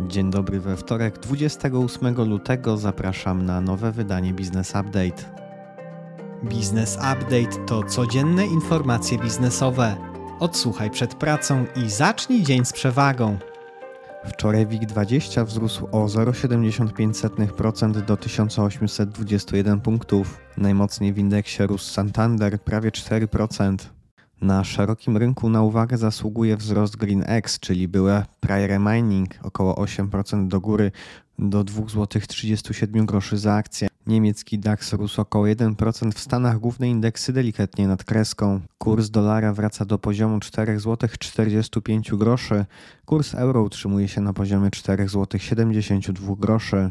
Dzień dobry we wtorek, 28 lutego zapraszam na nowe wydanie Business Update. Business Update to codzienne informacje biznesowe. Odsłuchaj przed pracą i zacznij dzień z przewagą. Wczoraj WIG20 wzrósł o 0,75% do 1821 punktów. Najmocniej w indeksie rósł Santander prawie 4%. Na szerokim rynku na uwagę zasługuje wzrost GreenX, czyli byłe Prairie Mining, około 8% do góry do 2,37 zł za akcję. Niemiecki DAX rósł około 1%, w Stanach główne indeksy delikatnie nad kreską. Kurs dolara wraca do poziomu 4,45 zł, kurs euro utrzymuje się na poziomie 4,72 zł.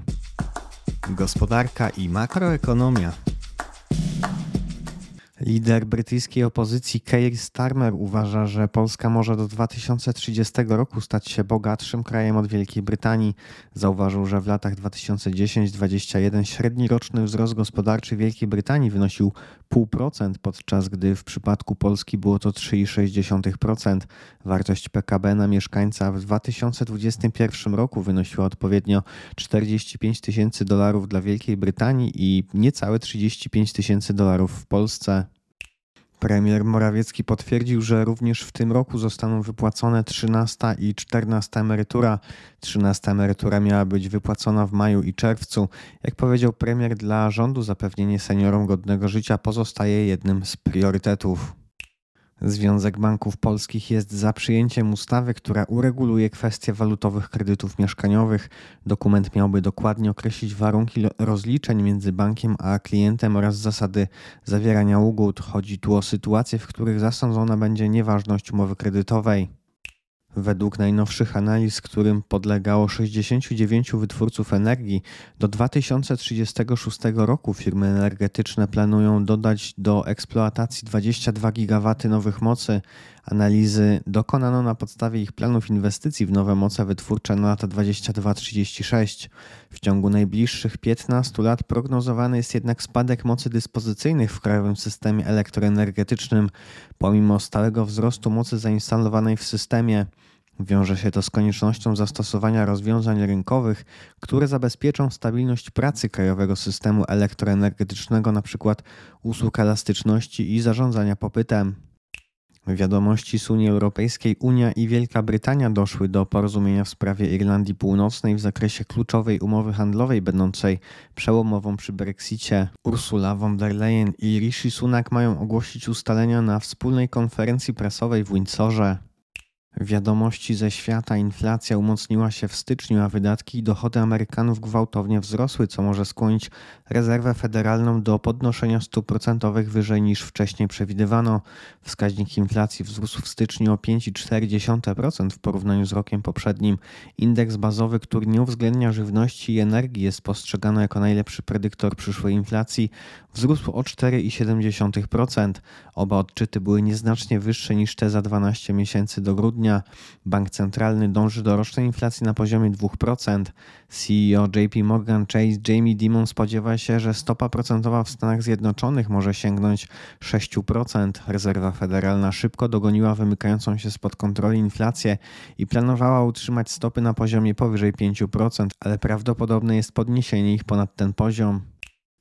Gospodarka i makroekonomia. Lider brytyjskiej opozycji Keir Starmer uważa, że Polska może do 2030 roku stać się bogatszym krajem od Wielkiej Brytanii. Zauważył, że w latach 2010-2021 średni roczny wzrost gospodarczy Wielkiej Brytanii wynosił 0,5%, podczas gdy w przypadku Polski było to 3,6%. Wartość PKB na mieszkańca w 2021 roku wynosiła odpowiednio 45 tysięcy dolarów dla Wielkiej Brytanii i niecałe 35 tysięcy dolarów w Polsce. Premier Morawiecki potwierdził, że również w tym roku zostaną wypłacone 13 i 14 emerytura. 13 emerytura miała być wypłacona w maju i czerwcu. Jak powiedział premier, dla rządu zapewnienie seniorom godnego życia pozostaje jednym z priorytetów. Związek Banków Polskich jest za przyjęciem ustawy, która ureguluje kwestie walutowych kredytów mieszkaniowych. Dokument miałby dokładnie określić warunki rozliczeń między bankiem a klientem oraz zasady zawierania ugód. Chodzi tu o sytuacje, w których zasądzona będzie nieważność umowy kredytowej. Według najnowszych analiz, którym podlegało 69 wytwórców energii, do 2036 roku firmy energetyczne planują dodać do eksploatacji 22 GW nowych mocy. Analizy dokonano na podstawie ich planów inwestycji w nowe moce wytwórcze na lata 22-36. W ciągu najbliższych 15 lat prognozowany jest jednak spadek mocy dyspozycyjnych w krajowym systemie elektroenergetycznym, pomimo stałego wzrostu mocy zainstalowanej w systemie. Wiąże się to z koniecznością zastosowania rozwiązań rynkowych, które zabezpieczą stabilność pracy krajowego systemu elektroenergetycznego, np. usług elastyczności i zarządzania popytem. Wiadomości z Unii Europejskiej Unia i Wielka Brytania doszły do porozumienia w sprawie Irlandii Północnej w zakresie kluczowej umowy handlowej będącej przełomową przy Brexicie. Ursula von der Leyen i Rishi Sunak mają ogłosić ustalenia na wspólnej konferencji prasowej w Windsorze. Wiadomości ze świata inflacja umocniła się w styczniu, a wydatki i dochody Amerykanów gwałtownie wzrosły, co może skłonić rezerwę federalną do podnoszenia stóp procentowych wyżej niż wcześniej przewidywano. Wskaźnik inflacji wzrósł w styczniu o 5,4% w porównaniu z rokiem poprzednim. Indeks bazowy, który nie uwzględnia żywności i energii, jest postrzegany jako najlepszy predyktor przyszłej inflacji, wzrósł o 4,7%. Oba odczyty były nieznacznie wyższe niż te za 12 miesięcy do grudnia grudnia bank centralny dąży do rocznej inflacji na poziomie 2%. CEO JP Morgan Chase Jamie Dimon spodziewa się, że stopa procentowa w Stanach Zjednoczonych może sięgnąć 6%. Rezerwa Federalna szybko dogoniła wymykającą się spod kontroli inflację i planowała utrzymać stopy na poziomie powyżej 5%, ale prawdopodobne jest podniesienie ich ponad ten poziom.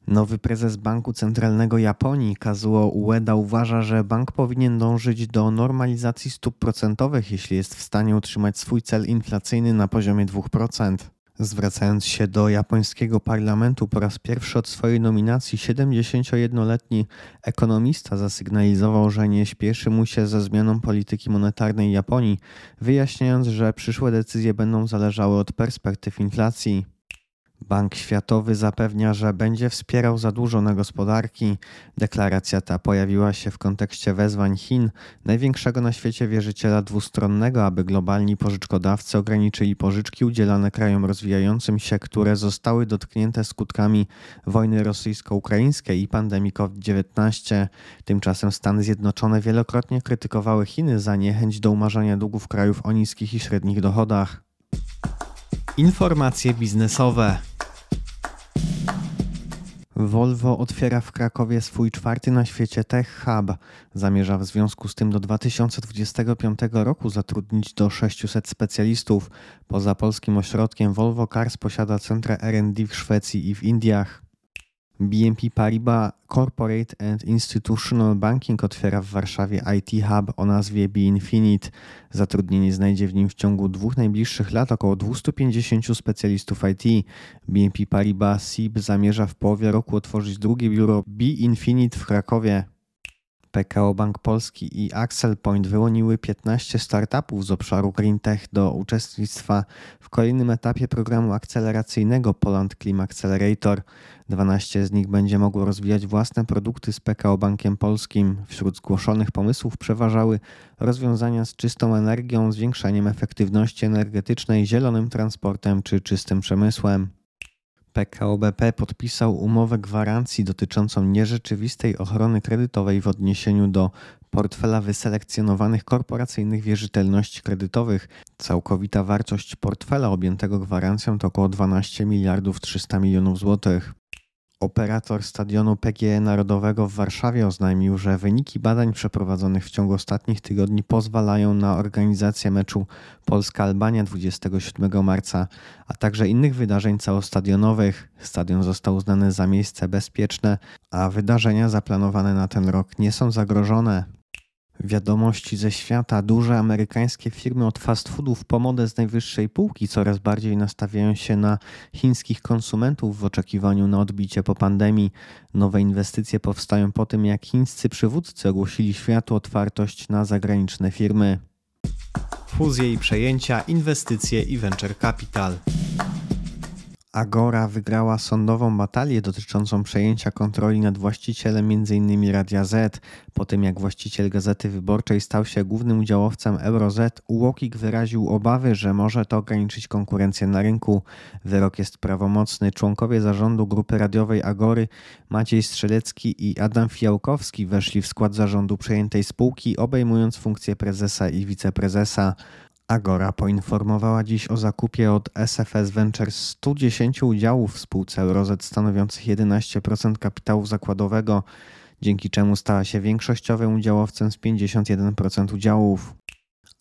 Nowy prezes Banku Centralnego Japonii, Kazuo Ueda, uważa, że bank powinien dążyć do normalizacji stóp procentowych, jeśli jest w stanie utrzymać swój cel inflacyjny na poziomie 2%. Zwracając się do japońskiego parlamentu po raz pierwszy od swojej nominacji, 71-letni ekonomista zasygnalizował, że nie śpieszy mu się ze zmianą polityki monetarnej Japonii, wyjaśniając, że przyszłe decyzje będą zależały od perspektyw inflacji. Bank Światowy zapewnia, że będzie wspierał zadłużone gospodarki. Deklaracja ta pojawiła się w kontekście wezwań Chin, największego na świecie wierzyciela dwustronnego, aby globalni pożyczkodawcy ograniczyli pożyczki udzielane krajom rozwijającym się, które zostały dotknięte skutkami wojny rosyjsko-ukraińskiej i pandemii COVID-19. Tymczasem Stany Zjednoczone wielokrotnie krytykowały Chiny za niechęć do umarzania długów krajów o niskich i średnich dochodach. Informacje biznesowe. Volvo otwiera w Krakowie swój czwarty na świecie Tech Hub. Zamierza w związku z tym do 2025 roku zatrudnić do 600 specjalistów. Poza polskim ośrodkiem Volvo Cars posiada centra R&D w Szwecji i w Indiach. BNP Paribas Corporate and Institutional Banking otwiera w Warszawie IT Hub o nazwie BeInfinite. Zatrudnienie znajdzie w nim w ciągu dwóch najbliższych lat około 250 specjalistów IT. BNP Paribas SIB zamierza w połowie roku otworzyć drugie biuro BeInfinite w Krakowie. PKO Bank Polski i Axel Point wyłoniły 15 startupów z obszaru GreenTech do uczestnictwa w kolejnym etapie programu akceleracyjnego Poland Clim Accelerator. 12 z nich będzie mogło rozwijać własne produkty z PKO Bankiem Polskim. Wśród zgłoszonych pomysłów przeważały rozwiązania z czystą energią, zwiększaniem efektywności energetycznej, zielonym transportem czy czystym przemysłem. PKO BP podpisał umowę gwarancji dotyczącą nierzeczywistej ochrony kredytowej w odniesieniu do portfela wyselekcjonowanych korporacyjnych wierzytelności kredytowych. Całkowita wartość portfela objętego gwarancją to około 12 miliardów 300 milionów złotych. Operator stadionu PGE Narodowego w Warszawie oznajmił, że wyniki badań przeprowadzonych w ciągu ostatnich tygodni pozwalają na organizację meczu Polska-Albania 27 marca, a także innych wydarzeń całostadionowych. Stadion został uznany za miejsce bezpieczne, a wydarzenia zaplanowane na ten rok nie są zagrożone. Wiadomości ze świata. Duże amerykańskie firmy od fast foodów po modę z najwyższej półki coraz bardziej nastawiają się na chińskich konsumentów w oczekiwaniu na odbicie po pandemii. Nowe inwestycje powstają po tym, jak chińscy przywódcy ogłosili światu otwartość na zagraniczne firmy. Fuzje i przejęcia, inwestycje i venture capital. Agora wygrała sądową batalię dotyczącą przejęcia kontroli nad właścicielem m.in. Radia Z. Po tym jak właściciel Gazety Wyborczej stał się głównym udziałowcem EuroZ, UOKiK wyraził obawy, że może to ograniczyć konkurencję na rynku. Wyrok jest prawomocny. Członkowie zarządu grupy radiowej Agory Maciej Strzelecki i Adam Fiałkowski weszli w skład zarządu przejętej spółki, obejmując funkcję prezesa i wiceprezesa. Agora poinformowała dziś o zakupie od SFS Ventures 110 udziałów w spółce Eurozet stanowiących 11% kapitału zakładowego, dzięki czemu stała się większościowym udziałowcem z 51% udziałów.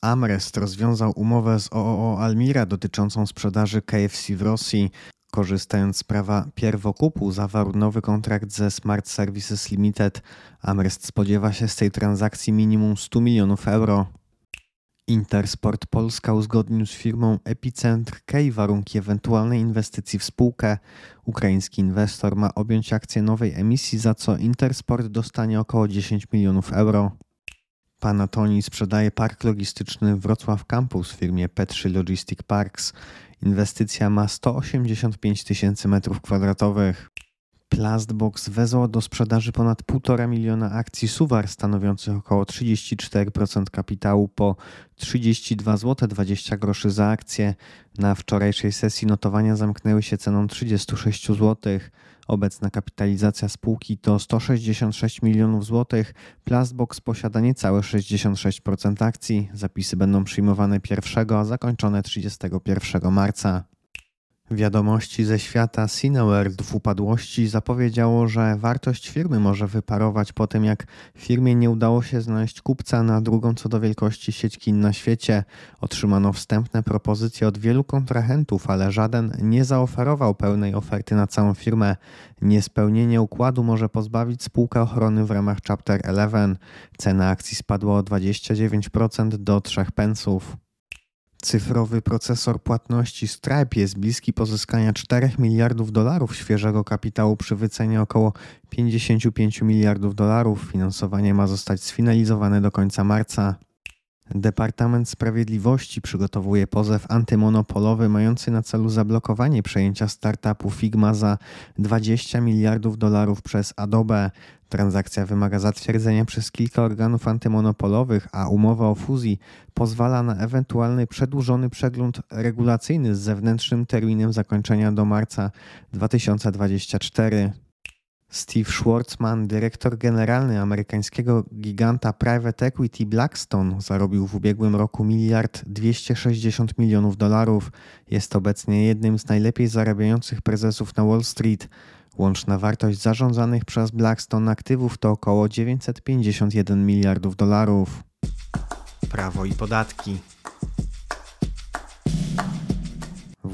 Amrest rozwiązał umowę z OOO Almira dotyczącą sprzedaży KFC w Rosji. Korzystając z prawa pierwokupu, zawarł nowy kontrakt ze Smart Services Limited. Amrest spodziewa się z tej transakcji minimum 100 milionów euro. Intersport Polska uzgodnił z firmą Epicentr K warunki ewentualnej inwestycji w spółkę. Ukraiński inwestor ma objąć akcję nowej emisji, za co Intersport dostanie około 10 milionów euro. Panatoni sprzedaje park logistyczny Wrocław Campus firmie Petrzy Logistic Parks. Inwestycja ma 185 tysięcy metrów kwadratowych. Plastbox wezwał do sprzedaży ponad 1,5 miliona akcji Suwar stanowiących około 34% kapitału po 32 zł 20 groszy za akcję. Na wczorajszej sesji notowania zamknęły się ceną 36 zł. Obecna kapitalizacja spółki to 166 milionów złotych. Plastbox posiada niecałe 66% akcji. Zapisy będą przyjmowane 1, a zakończone 31 marca. Wiadomości ze świata Cineworld w upadłości zapowiedziało, że wartość firmy może wyparować po tym, jak firmie nie udało się znaleźć kupca na drugą co do wielkości sieć kin na świecie. Otrzymano wstępne propozycje od wielu kontrahentów, ale żaden nie zaoferował pełnej oferty na całą firmę. Niespełnienie układu może pozbawić spółkę ochrony w ramach Chapter 11. Cena akcji spadła o 29% do 3 pensów. Cyfrowy procesor płatności Stripe jest bliski pozyskania 4 miliardów dolarów świeżego kapitału przy wycenie około 55 miliardów dolarów. Finansowanie ma zostać sfinalizowane do końca marca. Departament Sprawiedliwości przygotowuje pozew antymonopolowy mający na celu zablokowanie przejęcia startupu Figma za 20 miliardów dolarów przez Adobe. Transakcja wymaga zatwierdzenia przez kilka organów antymonopolowych, a umowa o fuzji pozwala na ewentualny przedłużony przegląd regulacyjny z zewnętrznym terminem zakończenia do marca 2024. Steve Schwartzman, dyrektor generalny amerykańskiego giganta private equity Blackstone, zarobił w ubiegłym roku miliard 260 milionów dolarów. Jest obecnie jednym z najlepiej zarabiających prezesów na Wall Street. Łączna wartość zarządzanych przez Blackstone aktywów to około 951 miliardów dolarów. Prawo i podatki.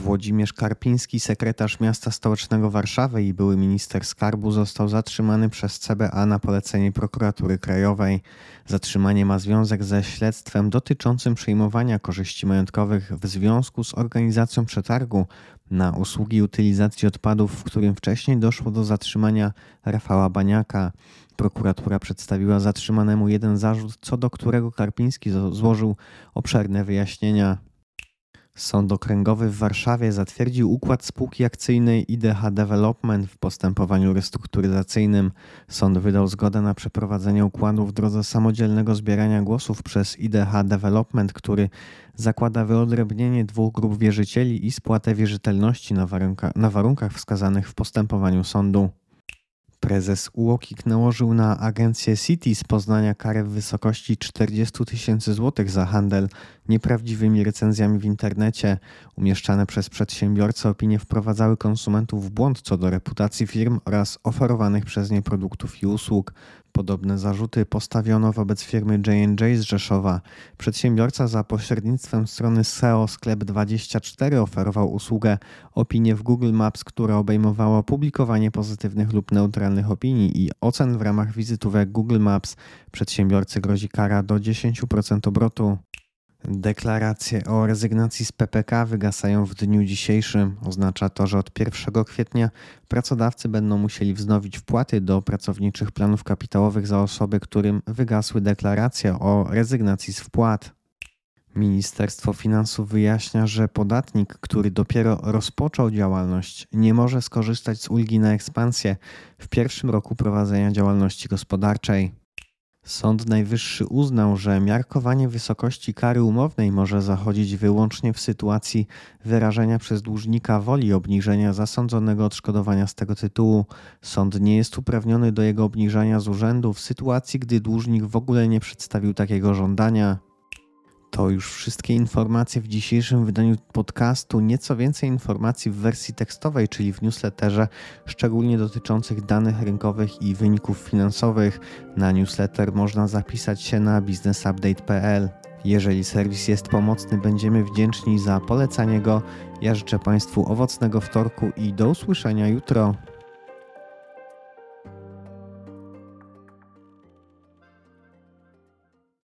Włodzimierz Karpiński, sekretarz miasta stołecznego Warszawy i były minister skarbu, został zatrzymany przez CBA na polecenie prokuratury krajowej. Zatrzymanie ma związek ze śledztwem dotyczącym przyjmowania korzyści majątkowych w związku z organizacją przetargu na usługi utylizacji odpadów, w którym wcześniej doszło do zatrzymania Rafała Baniaka. Prokuratura przedstawiła zatrzymanemu jeden zarzut, co do którego Karpiński złożył obszerne wyjaśnienia. Sąd Okręgowy w Warszawie zatwierdził układ spółki akcyjnej IDH Development w postępowaniu restrukturyzacyjnym. Sąd wydał zgodę na przeprowadzenie układu w drodze samodzielnego zbierania głosów przez IDH Development, który zakłada wyodrębnienie dwóch grup wierzycieli i spłatę wierzytelności na, warunka, na warunkach wskazanych w postępowaniu sądu. Prezes UOKiK nałożył na agencję City z Poznania karę w wysokości 40 tysięcy złotych za handel nieprawdziwymi recenzjami w internecie. Umieszczane przez przedsiębiorcę opinie wprowadzały konsumentów w błąd co do reputacji firm oraz oferowanych przez nie produktów i usług. Podobne zarzuty postawiono wobec firmy J&J z Rzeszowa. Przedsiębiorca za pośrednictwem strony SEO Sklep24 oferował usługę opinie w Google Maps, która obejmowała publikowanie pozytywnych lub neutralnych opinii i ocen w ramach wizytówek Google Maps. Przedsiębiorcy grozi kara do 10% obrotu. Deklaracje o rezygnacji z PPK wygasają w dniu dzisiejszym. Oznacza to, że od 1 kwietnia pracodawcy będą musieli wznowić wpłaty do pracowniczych planów kapitałowych za osoby, którym wygasły deklaracje o rezygnacji z wpłat. Ministerstwo Finansów wyjaśnia, że podatnik, który dopiero rozpoczął działalność, nie może skorzystać z ulgi na ekspansję w pierwszym roku prowadzenia działalności gospodarczej. Sąd Najwyższy uznał, że miarkowanie wysokości kary umownej może zachodzić wyłącznie w sytuacji wyrażenia przez dłużnika woli obniżenia zasądzonego odszkodowania z tego tytułu. Sąd nie jest uprawniony do jego obniżania z urzędu w sytuacji, gdy dłużnik w ogóle nie przedstawił takiego żądania. To już wszystkie informacje w dzisiejszym wydaniu podcastu. Nieco więcej informacji w wersji tekstowej, czyli w newsletterze, szczególnie dotyczących danych rynkowych i wyników finansowych. Na newsletter można zapisać się na businessupdate.pl. Jeżeli serwis jest pomocny, będziemy wdzięczni za polecanie go. Ja życzę Państwu owocnego wtorku i do usłyszenia jutro.